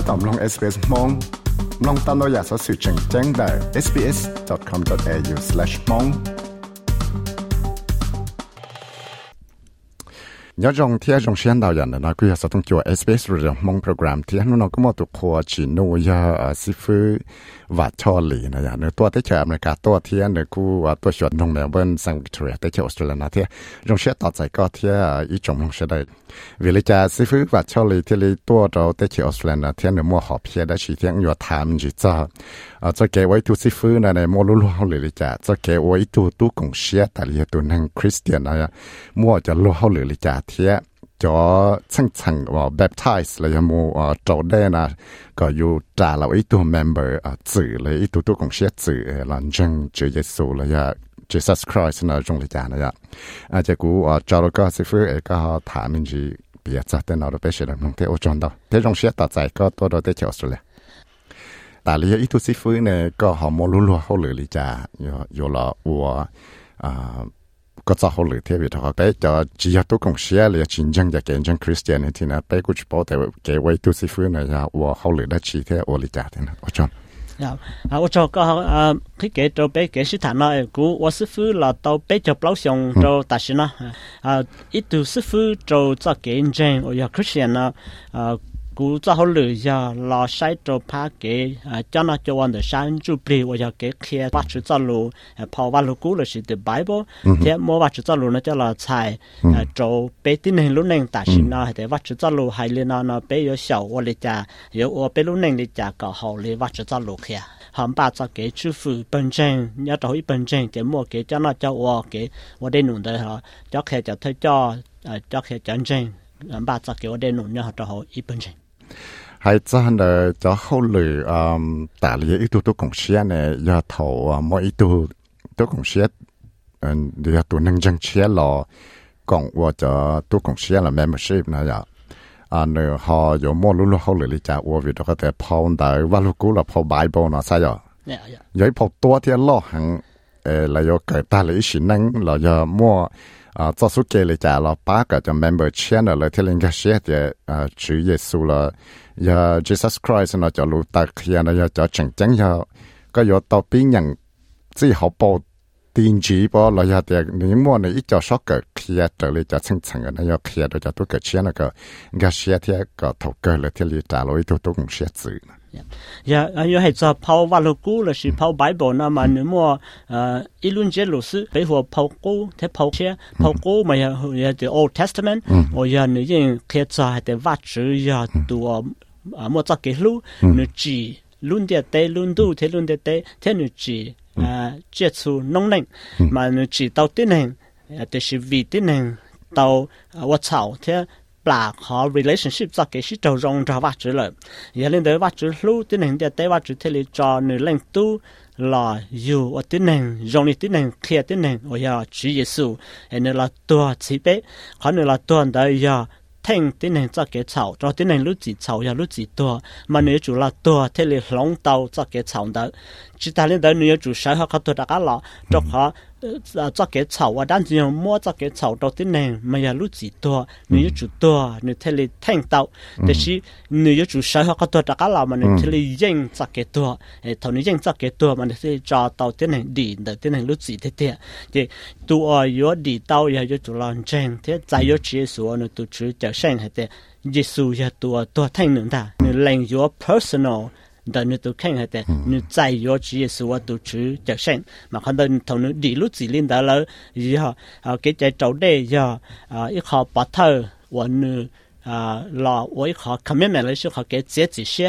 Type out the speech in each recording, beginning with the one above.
ถ้าตอมลง SBS มองลองตามเราอยากสอสื่อแจ้งแจ้งได้ sbs.com.au/mong ยอดจงที่จงเชียนดาวยันนะก็อยากสต้องจัว SBS เรื่องมองโปรแกรมที่นู้นก็มาตุกัวชิโนยาซิฟื วัดชอลีนะยันตัวที่เชื่ออเมริกาตัวเที่เนี่ยกูตัวชดนงเมลเบิร์นซังวิกตอเรียที่เชื่อออสเตรเลียนะที่จงเชียต่อใจก็เที่อีจงลงเชียได้วิลิจาซิฟืวัดชอลีที่ลีตัวเราที่เชื่อออสเตรเลียนะที่เนี่ยมัวหอบเพียได้ชีที่อยู่ทำจีจ้าเอ่าจะเก็บไว้ทุซิฟืนะในมัวลุ้ๆเลยลิจาจะเก็บไว้ตัวตู้กงเชียแต่ลีตัวนั่งคริสเตียนนะมัวจะลุ้ๆเลยลิจาที่ cho chân chân và baptize là một uh, chỗ đây là có yêu trả là ít tu member à chữ là ít tu tu cũng sẽ chữ ờ, là chân chữ Giêsu là ya Jesus Christ là trong lịch trả này ya à chỉ cú uh, cho cái sư phụ ấy có thả mình gì bây giờ tên nào đó bây giờ không thể ô chọn đâu. Thế trong sẽ tạo giải có tôi đó để của Australia แต่เลยอีทุสิฟื้นเนี่ยก็หอมลุลัวเขาเลยลิจ่าอยู่อยู่ละวัวอ่า có cho họ lựa thế vì họ bé cho chỉ có tôi cũng share là chính dân và kiến dân Christian thì là bé cũng chỉ bảo tại cái way tu sĩ phương này là và họ lựa đã chỉ thế ở lý trả thế nào ở trong à, tôi cho có à khi kể cho bé kể sự thản nói của tôi sư phụ là tao bé cho bao xong cho ta xin à ít tu sư phụ cho cho kiến dân ở Christian à cú cho họ lựa giờ lo sai cho pa kế cho nó cho anh được sáng chú bì và giờ kế kia bắt chữ cho lù 跑 vào lù cú là sự từ bãi bộ, thế mua bắt chú cho lù nó cho là xài cho bé tin hình lúc này ta xin nó thì bắt chữ cho lù hay lên nó nó bé yếu sầu và lịch trả yếu ở bé lúc này lịch trả có họ lấy bắt chữ cho lù kia hầm ba cho kế chú phụ bên trên nhớ cho ý bên trên thì mua kế cho nó cho ô kế và đây nụ đấy họ cho kia cho thấy cho cho kia chân chân ba cho kế ở đây nụ nhớ cho họ ý bên trên hay cho hắn là cho hậu lử um, tả lý ít tu tu cũng xe này giờ thầu ờ, mỗi ít tu tu cũng xe giờ tu nâng chân xe lò còn qua cho tu cũng xe là membership này giờ dạ. à nữa họ có mua lulu hậu lử lý cha qua vì đó có thể phong đại và lúc cũ là phong bible nó sao rồi vậy phong tua thì lo hàng ờ, mua 啊，做数据里加了八个叫 member channel 了，听人家写的啊，主耶稣了，要 Jesus Christ 呢叫路达克呀，那要叫真正要，个有到边人最好报定期波，那要的，因为呢一叫少嘅企业这里叫层层的，那要企业的叫多个钱那个，人家写的个图个了，听里打了一多多公写字。呀，啊，有系做跑瓦路古了，是跑 Bible 那嘛，你么呃，一轮节老师，比如跑古，他跑车，跑古嘛呀，呀的 Old Testament，我呀你因可以做系的瓦子呀，多啊么做给路，你记轮的带轮度，他轮的带，他你记啊接触农人，嘛你记到的人，就是为的人到我操他。 là họ relationship cho cái sự trầu rong cho vắt chữ lợi giờ lên tới vắt chữ lưu tiến hành để tế vắt chữ thế lý cho nữ lên tu là dù ở tiến hành rong đi tiến hành kia tiến hành ở giờ chữ Giêsu em là tua chỉ bé họ nữ là tua đời giờ thành tiến hành cho cái chậu cho tiến hành lúc chỉ chậu giờ lúc chỉ tua mà nữ chủ là tua thế lý long tàu cho cái chậu đó chỉ ta lên tới nữ chủ sở họ các tua đã cả lọ cho họ cho cái chảo và đang chỉ mua cho cái chảo đầu tiên này mà ya lúc chỉ tua nếu chủ tua nếu thế là thanh tàuแต่是nếu chủ sai họ có tua đã cả mà nếu thế là yên cho cái tua thầu nếu yên cho cái tua mà nếu cho tàu tiến hành đi đầu tiến hành lúc chỉ thế thế thì tua yếu đi tàu ya yếu chủ làm chân thế tại yếu chỉ số nó tu chủ 生系嘅耶稣也多多听能的，你令 your personal 但你都看下得你再弱智也是我 người ta, 你同你 dạy 领导了以后啊，给在招 hòa 啊，一号白头我你啊 sinh,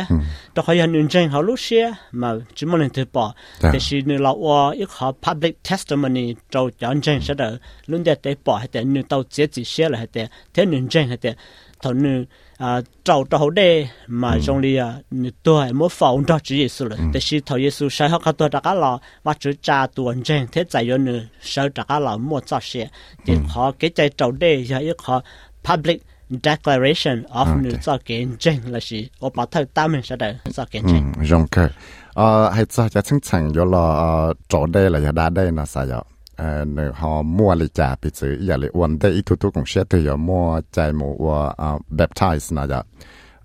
mà không đơn thì thôi, nó đi lút gì lên đó public testimony 做认真 giáo nhân 你到姐姐些了，还得太认真，还得 thằng nữ à trâu trâu đê mà trong đi à tuổi mỗi phòng đó chỉ Giêsu rồi thế khi thằng Giêsu sai học các tuổi đã cả lò mà chữ cha tuần trên thế tại do nữ sai đã cả lò mua cho xe thì họ cái chạy trâu đê giờ yêu họ public declaration of nữ cho kiến trên là gì ở bảo thơ ta mình sẽ được cho kiến trên rộng cơ à hay cho cho chứng chỉnh do là trâu đê là giờ đã đây là sao vậy à họ mua lại trả bị giờ lại uốn đây ít thu thu cũng xét thì giờ mua chạy mua và baptize nè giờ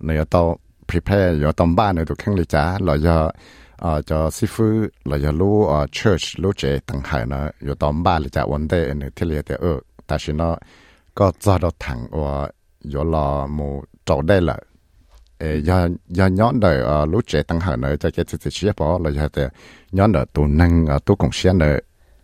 nè tao prepare giờ tao ba nè tụi khăn lại trả là giờ à cho sư phụ là giờ lu à church lu chế thằng hải nè giờ tao ba lại trả uốn đây nè thì lại thì nó có cho đó thằng và giờ là mua trâu đây là do do nhón đời lúc trẻ tăng hở nơi cho cái sự chia bỏ là do thế nhón đời tu năng tu cũng xia nơi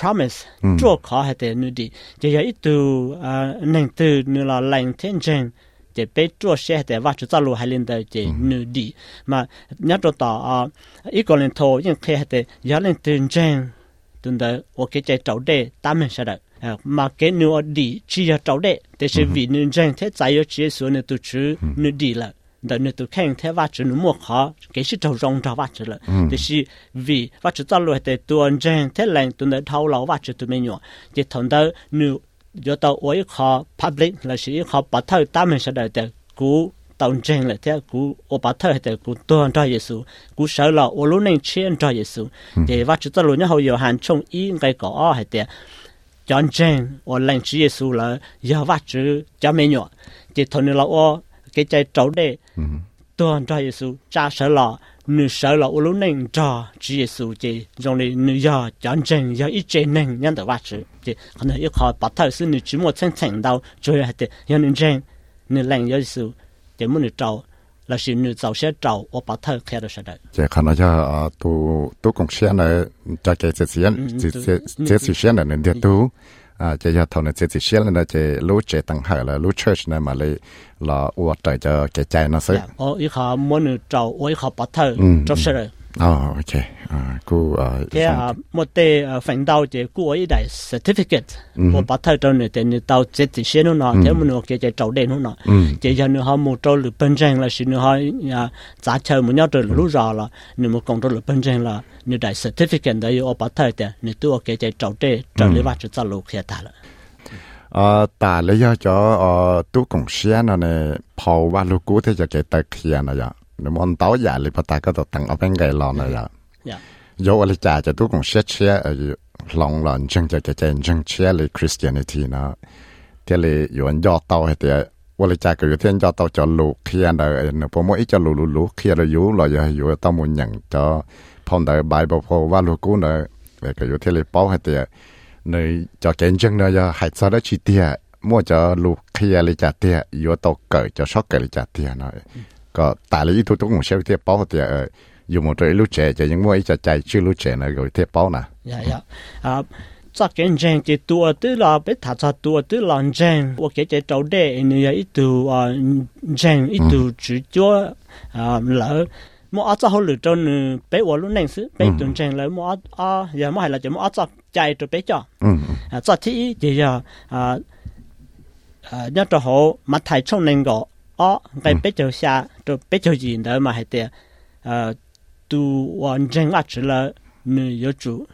promise cho khó hay thế nữa đi chỉ là ít từ à nên từ nữa là lành thiên chân chỉ biết cho xe để vào cho lu hay lên tới chỉ nữa đi mà nhớ cho à ít còn lên thô nhưng khi hay thế giá lên thiên chân tuần đó ok chạy trâu đệ tám mươi sao đó mà cái nữa đi chỉ là trâu đệ để sẽ vì nữa chân thế tại yếu chỉ số nữa tụi chứ nữa đi là đợt nữa tụi khen thế vắt chữ nó mua khó cái sự trâu rong cho vắt chữ là thì 是 vì vắt chữ tao để tụi anh chân thế lạnh tụi nó thâu lâu vắt chữ tụi mình nhỏ thì thằng đó nếu do tao ở khó public là sự khó bắt thâu tám mươi sẽ đợi cú tao chân là thế cú ở bắt thâu để cú tuân cho Giêsu cú sợ là ở lúc này chiến cho Giêsu thì vắt chữ tao lúc nhau 有 hạn trong ý cái có hay thế chọn chân ở lạnh chữ Giêsu là giờ vắt chữ cho mình nhỏ thì nó là ở cái trái trâu đệ tuần cho Giêsu cha sợ lọ nữ sợ lọ lúc nên cho chỉ Giêsu chỉ trong này nữ giờ chọn chân giờ ít chân nên nhân được vắt chữ chỉ còn là ít khó bắt đầu是女只摸层层到最后的要女真女冷有时就没女找。là sự nữ giàu sẽ trâu ở bắt thơ kia đó sẽ đấy. Chỉ khả năng cho tu tu công xe này cho cái sự kiện, cái sự kiện này nên tu 啊，这要同呢，这这写了呢，这路这等下了，路车呢嘛，你老我带着给在那说。哦，一下没人找，我一下把头，找谁来？Ờ, ok. À, cô à. Cái à, một tê phần đầu chỉ cô ấy đại certificate, của bắt thơ trong này thì người tàu chỉ chỉ xem nó nọ, thế mà nó cái cái trâu đen nó nọ. Chỉ cho nó họ một trâu lửa bên trên là xin nó họ à giá chơi một nhau trâu lửa rõ là, nếu một con trâu lửa bên trên là nếu đại certificate đấy ở bắt thơ thì nếu tôi cái cái trâu đen trâu lửa bắt cho lục kia ta là. 呃，但你要咗呃都贡献了 nếu món táo giả thì bắt ta có thể tăng ở bên cái lò này rồi dẫu là cha cho tôi cũng xét xe ở lòng lần chân cho cho chân chân xe là Christianity nó thế là yuan do tao hay thế ว่าเลยจากอยู่ที่นั่นจะต่อจะลูกเขียนเลยเนี่ยผมว่าอีจะลูกลูกเขียนเลยอยู่เลยอยู่ต้องมันอย่างจะพอมได้ใบบอกว่าลูกกูเนี่ยเวก็อยู่ที่เลยป้อให้เตี้ยเนี่ยจะเก่งจังเนี่ยหายใจได้ชีเตี้ยมั่วจะลูกเขียนเลยจากเตี้ยอยู่ต่อเกิดจะชอบเกิดเลยจากเตี้ยหน่อย ะผมว่าอีจะลูลูลูเคียนเลยอยู่เราจะอยู่ต้ามุนอย่างจะพอได้ใบบอกพอว่าลูกกูเนอะก็อยู่ที่เลยเป้าให้เดีย nơi cho kiến chân nơi giờ hãy sau đó chi tiết mua cho lục kia lấy trả tiền yếu tố cởi cho sót cởi lấy trả tiền nói có tại là ý thủ tục cũng sẽ tiền bao tiền ở dùng một cái lúc trẻ cho những mua ít cho chạy chưa lúc trẻ này rồi tiền bao nè dạ dạ à cho kiến chân thì tua tư là biết thà cho tua tư là chân tôi cái cái trâu đẻ này ít tu à chân ít tu chỉ cho à lỡ mua ở cho lựa cho nữ bé của lúc này xứ bé tuần chân lấy mua ở giờ mua hay là chỉ mua ở cho chạy cho bé cho à cho thì thì giờ à à nhớ cho họ mặt thải nên ở cái bé cho xa cho bé cho gì đó mà hay tiệt à tu hoàn chân là chỉ là nữ yếu chủ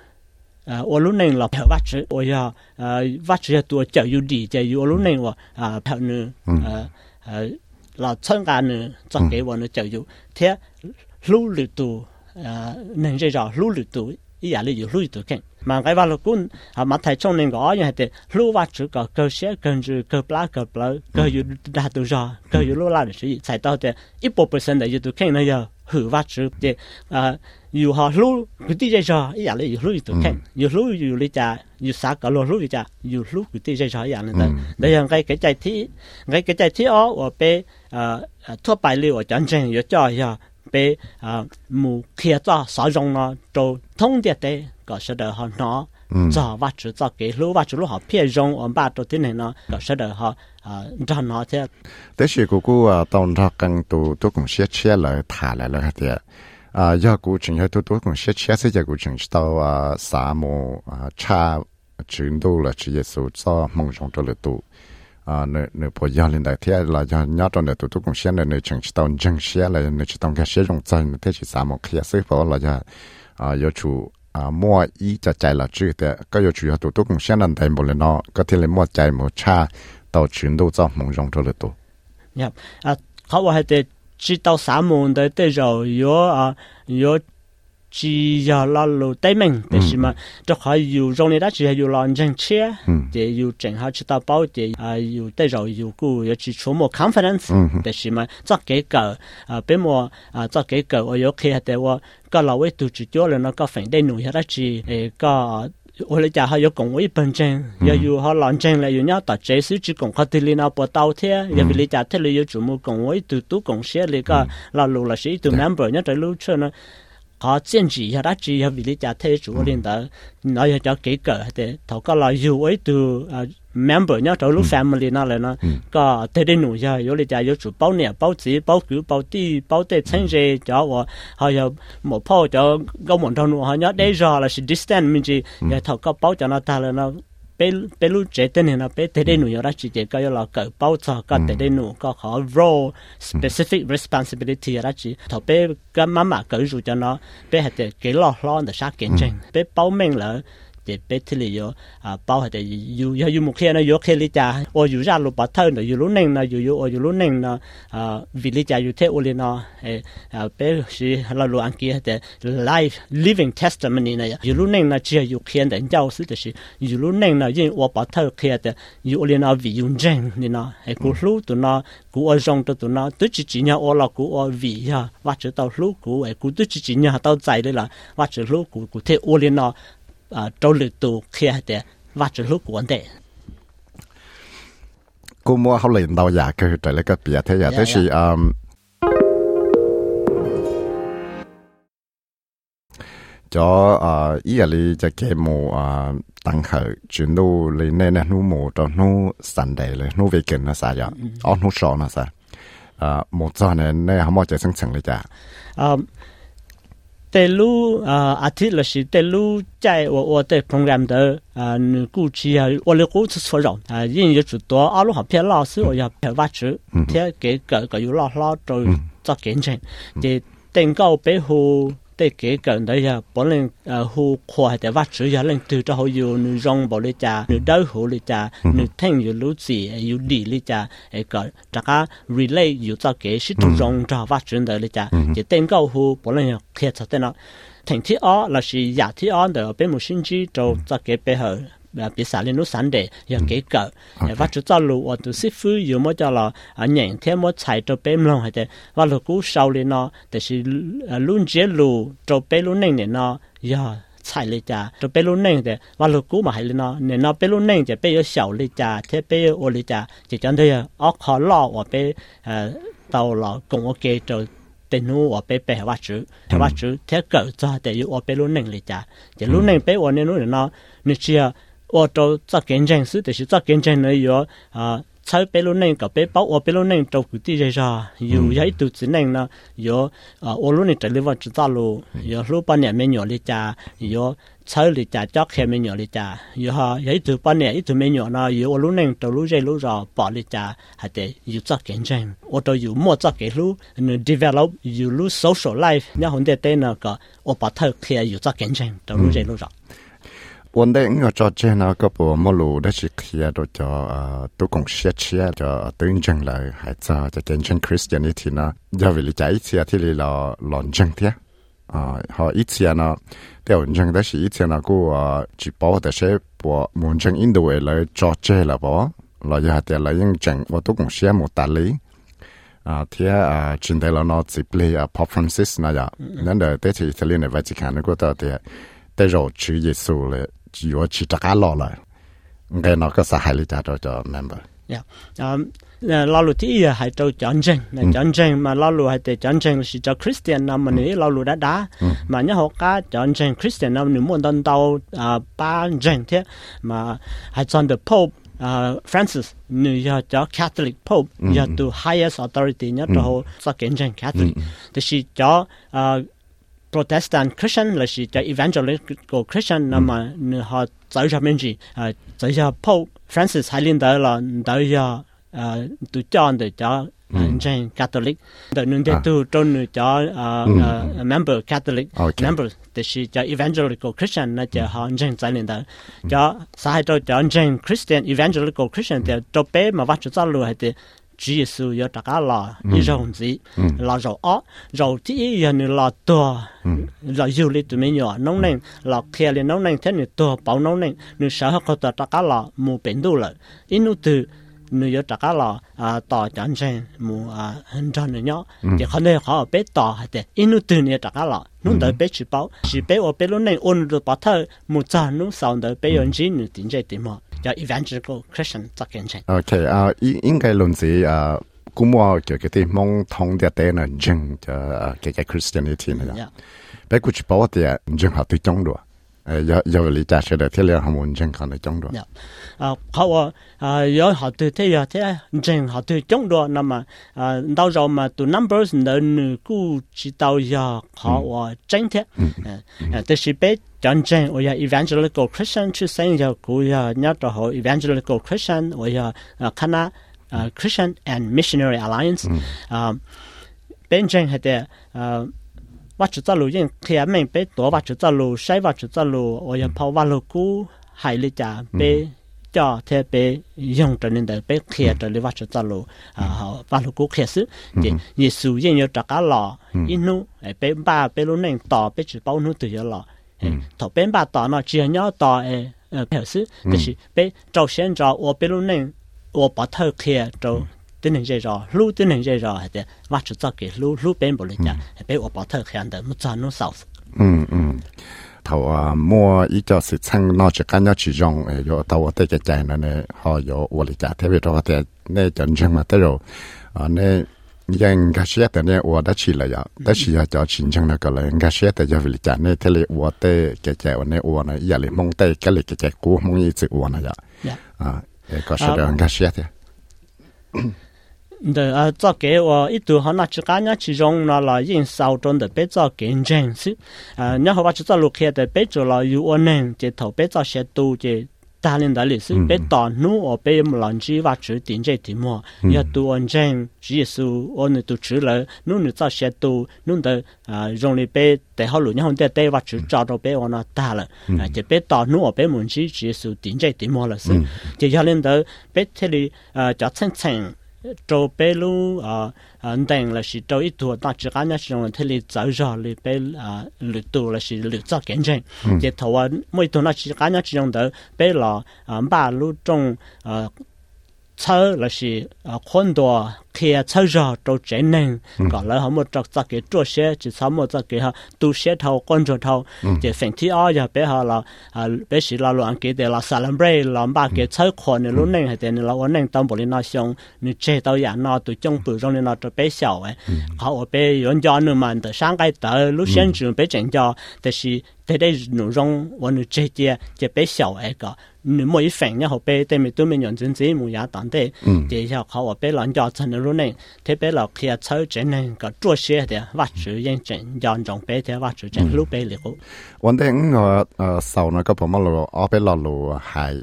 à ở lúc này là phải vắt chữ ở giờ à vắt chữ tu giáo dục đi giáo dục lúc này là à phải nữ à à là thân cả nữ cho cái bọn nữ giáo dục thế lưu lự tù à nên dễ rõ lưu lự tù ý là lưu lưu tù keng mà cái vào lúc cũng mà thầy trong nên có như thế lúa và chữ có cơ sẽ cần chữ cơ plá cơ plá cơ yếu đa tự do cơ yếu lúa là được gì thầy tao thì ít bộ percent yếu tụi khen nó giờ hử và chữ thì à yếu họ lúa cứ tí dây cho ý là dù lúa tụi ừ. khen. Yếu lúa yếu lý cha yếu xã cả lúa lúa lý cha yếu lúa cứ tí dây cho ý là ừ. đấy đấy là cái cái chạy thi cái cái chạy thi ó ở bên à, à thua bài liệu ở chân chân yếu cho giờ. Bên à mù kia cho sở rộng nó trâu thông địa tế. 呢？就通的的个是的哈喏，做挖出做给路挖出路好偏用，我把都听呢个是的哈啊，这哪些？但是姑姑啊，当他更多都共些车来谈来了的。啊，要古城要多多共些车是在古城到啊沙漠啊差程度了，直接是做梦中做了多。 à nửa nửa bộ gia lên đại thế là do nhớ trong nửa tụi tôi cũng xem là nửa chừng chỉ tao chân xe là nửa chỉ tao cái xe trong chân thế chỉ sao một khi sẽ phải là do à yêu chủ À mua ý cho chạy là chứ thế có yêu chủ tụi tôi cũng xem là thấy một lần nó có thể là mua chạy một cha tàu chuyển đồ cho mong rong cho được tụ. nhập à họ hay thế, chỉ tàu sáu môn đấy, tới rồi yếu à yếu chỉ giờ là lô tây mình để xem mà cho họ yêu trong này đã chỉ yêu làm chân chia để yêu chân họ chỉ tao bảo để à yêu tới rồi yêu cũ yêu chỉ cho một confidence để xem mà cho cái cái à bên mà à cho cái cái 我有看的我个老位都只叫了那个反对农业的只诶个。我哋就系要讲一本证，又要学两证嚟，要一达这数只讲佢哋呢那波刀贴，又俾你就睇你要做冇讲我一度都讲些你个老路啦，是一度 member 一对路出呢。 có chiến chỉ ra đã chỉ ra vì lý giải thế chủ lên đó nói cho kỹ cỡ thế thầu có là dù ấy từ member nhá trong lúc family nó là nó có thế đến nụ giờ yếu lý giải yếu chủ bao nhiêu bao chỉ bao cứu bao ti bao tệ chân rề cho và họ giờ một phao cho gấu một thằng nụ họ nhớ đây giờ là sự distance mình chỉ thầu có bao cho nó ta là nó 那。bé bé lu trẻ tên này bé thế đây nụ yo ra chỉ để cái là cỡ bao cho cái thế đây nụ có khó role specific responsibility ra chỉ thọ bé cái mama cỡ rồi cho nó hay để cái lo lo để sát kiến trình bé bao mình là để bé thì à bao hết để dù dù dù một khi nó dù khi lý cha ô dù ra lúc bắt thâu neng nó dù dù ô neng nó à vì lý cha dù thế ô à bé sĩ là lúc anh kia để life living testimony này. Dù neng nó chỉ dù khi để giáo sư thì dù lúc neng nó yên ô bắt thâu khi để dù ô lý vì dùng chân nên nó hệ cú ừ. lú tụi nó cú ô rong tụi nó tôi chỉ chỉ nhau ô là cú ô vì à, ha và chỉ tao lú cú hệ cú tôi chỉ chỉ nhau tao chạy là và chỉ lú cú cú thế ô lý 啊周六都开的挖着路管的。cô mua hậu liền đâu giả cái trở lại cái bìa. Thế giả thế dạ, dạ. um cho à ờ, ý là cái mù ờ, à tăng khởi chuyển đô lên nên là nu mù cho nu sản đề lên nu về kiện nó sao vậy ở nu sọ nó sao à ờ, một giờ này này không bao giờ sẵn sàng lấy chả. แต่รู้อ่าอาทิตย์ละสิแต่รู้ใจว่าว่าแต่โปรแกรม的啊，你估计啊，我的估计错了啊，因为最多阿鲁好偏老师，我要偏挖出，偏给个个有老老做做见证，这登高背后。 để kế cận đấy à bọn lên hù khoa để vắt chữ ya lên từ cho họ yêu nữ rong bỏ lên cha nữ đau hù lên cha nữ thanh yêu lũ gì yêu đi lên cha ấy cái chắc cả relay yêu cho kế sĩ tu rong cho vắt chữ đấy lên cha chỉ tên cao hù bọn lên kia cho tên nó. Thành thị ó là sự giả thị ó để bên một sinh chi cho cho kế bên hở bị xả lên lúc sáng để giờ kế cỡ và chú cho lũ ở từ sư phụ yêu mỗi cho là nhận thêm mỗi chạy cho bé lòng hay thế và lũ cú sau lên nó để 是 luôn chế lũ cho bé nền này nó giờ chạy lên cha cho bé lũ nền thế và lũ cú mà hay lên nó nên nó bé lũ nền thì bé yêu 小 lên cha thế bé yêu ô lên cha chỉ chẳng thấy ở khó lo ở bé tàu là cùng ok cho tên nu ở bé bé hóa chữ hóa chữ thế cỡ cho để yêu ở bé lũ nền lên cha chỉ lũ nền bé ở nên nó nó nó chia 我做做见证是，就是做见证的有啊。采贝鲁嫩个白包，我贝鲁嫩照顾地这啥，有呀一肚子嫩呢，有啊，我路呢这里我知道路，有路半年没鸟的家，有采里家叫开没鸟的家，有哈有一头半年一头没鸟呢，有我路嫩走路这路上包的家，还得有做见证，我都有莫做给路，你 develop 有路 social life，然后得得那个我把头开有做见证，走路这路上。 วันเด็กก็จอเจนะก็ปวมลูได้สิเคลียตัวจอตัวกงเชียเชียจอตึงจังเลยหายจอจะเป็นเช่นคริสเตียนิทีนะยาวิลิจอีเชียที่เราหลอนจังเทียอ่าเขาอีเชียนะเดี๋ยวจังได้สิอีเชียนะกูอ่าจีบแต่เชปวมุนจังอินโดเอเลยจอเจละปอเราอยากแต่เรายังจังว่าตัวกงเชียหมดตาลีอ่าเทียอ่าจินเดลนอจิบลีอ่าพอฟรานซิสนะจ๊ะนั่นเดี๋ยวเตที่อิตาลีในวัติกันก็ตัวเดียแต่เราชื่อเยซูเลย chỉ có chỉ chắc lo lại cái nó có xã hội lý cho cho member. Yeah. Um lao lu thì hay cho chọn tranh chọn tranh mà lao lu hay để chọn tranh là cho Christian nam mà nếu lao lu đã đã mà nhớ họ cả chọn tranh Christian nam nếu muốn đón tàu à ba tranh thế mà hay chọn the Pope uh, Francis nếu cho Catholic Pope giờ to highest authority nhớ cho họ kiến tranh Catholic. Thì chỉ cho protestant christian 那是在 evangelical christian 那么你好找一下面积啊找一下 pope francis 还领导了你等一下啊都讲的讲嗯 jane catholic the number catholic，member，this is the evangelical christian 那叫行情在领导叫上海到江津 christian evangelical christian the depa m a vajoza lua chỉ số giờ ta cả là như gì là rầu ó rầu chỉ giờ này là to là du lịch tụi mình nhỏ nông nền là kia lên nông nền thế này to bảo nông nền nếu sợ hết có ta cả là mua biển đồ ít inu từ nếu giờ ta cả là à tỏ chân sen mua à hình tròn này nhó thì không nên họ biết tỏ hay ít inu từ này ta cả là nó đợi bé chỉ bảo chỉ bé ở bên luôn này ôn được bảo thơ mua chân nó sau đợi biết ăn gì nữa tính chạy tìm họ 叫 evangelical Christian 作见证。OK 啊，应应该论是啊，古莫叫嗰啲蒙通嘅啲人正就嘅嘅 Christianity 啦。不過佢包啲正好對中咯。誒有有理解出嚟，啲人係冇正確嘅中咯。啊，好啊，啊有好對啲嘢，啲正好對中咯。那麼啊，到時候嘛，對 numbers 能估知道呀，好啊，正嘅。誒，誒，但是別。John Jane or your evangelical Christian to saying your go your not the họ evangelical Christian or your uh, uh, Christian and Missionary Alliance. Bên trên had there uh, và chỉ ta lưu yên khi mình bé tổ và chỉ ta lưu sai và chỉ ta lưu ở yên phao và lưu cũ hại lý trả bé cho thế bé dùng trở nên đời bé khi trở nên và chỉ ta lưu và lưu cũ khi sự thì nhiều sự yên nhiều trả cả lọ inu bé ba bé luôn nên tỏ bé chỉ bao nu từ giờ lọ 头边把大嘛，只要大诶，呃，表示就是被朝鲜朝我比如呢，我把头开就等人介绍，路等人介绍，还得挖出早给路路边不人家，被我把头开的没赚弄少。嗯嗯。头啊，摸一叫是趁那只干要去用，哎哟，到我这个家呢呢，好有我的家，特别到我的那真正嘛，对喽，啊那。应该是的呢，我的起来呀，但是要叫新疆那个了，应该是的要为了讲呢，这里我的姐姐我呢我呢也里蒙的，这里姐姐姑蒙一直我呢呀，啊，也搞是的，应该是的。对啊，做给我一度和那只干伢其中那了因烧中的别做见证是，啊，然后我只做路开的别做了有我能接头别做些多接。这。大连的历史被打怒，我被乱子挖出定这题目，要读完整，只是我们读出了，弄你早些读，弄得啊容易被带好路，然后再带挖出找到被我那打了，啊就被打怒，我被问题只是定这题目了是，就要领导 走北路啊啊，等那是走一段，但只感觉是用体力走上，离北啊绿多那是绿早更近。再头啊，每头那是感觉只用到北罗啊马路中啊草那是啊很多。kia chơi giờ trâu trẻ nên còn lại họ một trọc tắc cái trâu xe chỉ sáu một tắc cái họ tu xe thầu con trâu thầu chỉ phần thứ hai giờ bé họ là à bé sĩ là loạn cái để là salam bray làm ba cái chơi khó này lúc này hay thế là ổn nên tâm bồi nó xong nên chế tao giả nó tụi trong bự trong nên nó cho bé 小 ấy họ ở bé yon cho nữa mà từ sáng cái tới lúc sáng trường bé chỉnh cho thì là thế đây nội dung và nội chế chế chế bé xấu ấy cả nếu mỗi phần nhau họ bé thì mình tụi mình nhận chân chỉ muốn giả tận thế thì cho họ họ bé lần cho chân 如恁特别老偏草根呢，个做些的挖出认真，阳江白田挖出真六百六。我听我呃，手内个朋友阿伯老老还。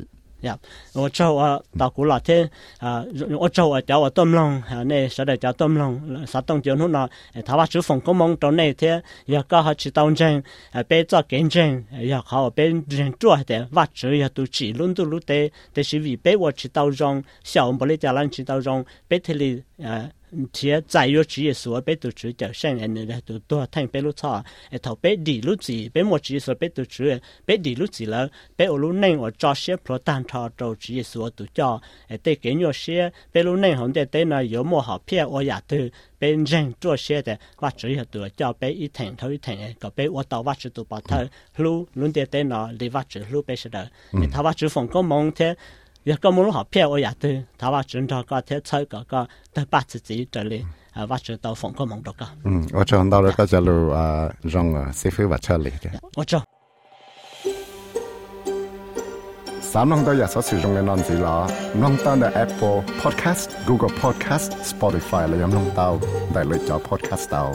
呀，我做啊，稻谷那天啊，我做啊，叫我炖龙，啊，那啥的叫炖龙，啥东叫弄那，他把厨房工忙到那天，要搞好去当真，啊，别做见证，要好别人做的，挖掘要都起轮都路的，但是为别我去到中，小不哩家人去到中，别这里啊。Thì giải yo chỉ số bé tổ chức cho sang anh là tổ tổ thành bé lúc cha ấy thầu bé đi lúc gì bé một chỉ số bé tổ chức bé đi lúc gì là bé ở lúc này ở cho xe pro tan cho tổ chỉ số tổ cho ấy để cái nhau xe bé lúc này hôm nay đây là có một học phe ở nhà từ bé rèn cho xe để và chỉ là tổ cho bé ít thành thôi ít thành có bé ở tàu và chỉ tổ bảo thơ lúc lúc đây đây là đi và chỉ lúc bé sẽ đợi thằng và chỉ phòng công mong thế 也个么好骗我也对，他话正常个贴菜个个都把自己这里啊，我知道风个梦到个。嗯，我知道了个叫路啊，让啊，师傅话车里的。我知。三弄到也所使用嘅单字啦，弄到嘅 Apple Podcast、Google Podcast、Spotify 嚟咁弄到，大类咗 Podcast 到。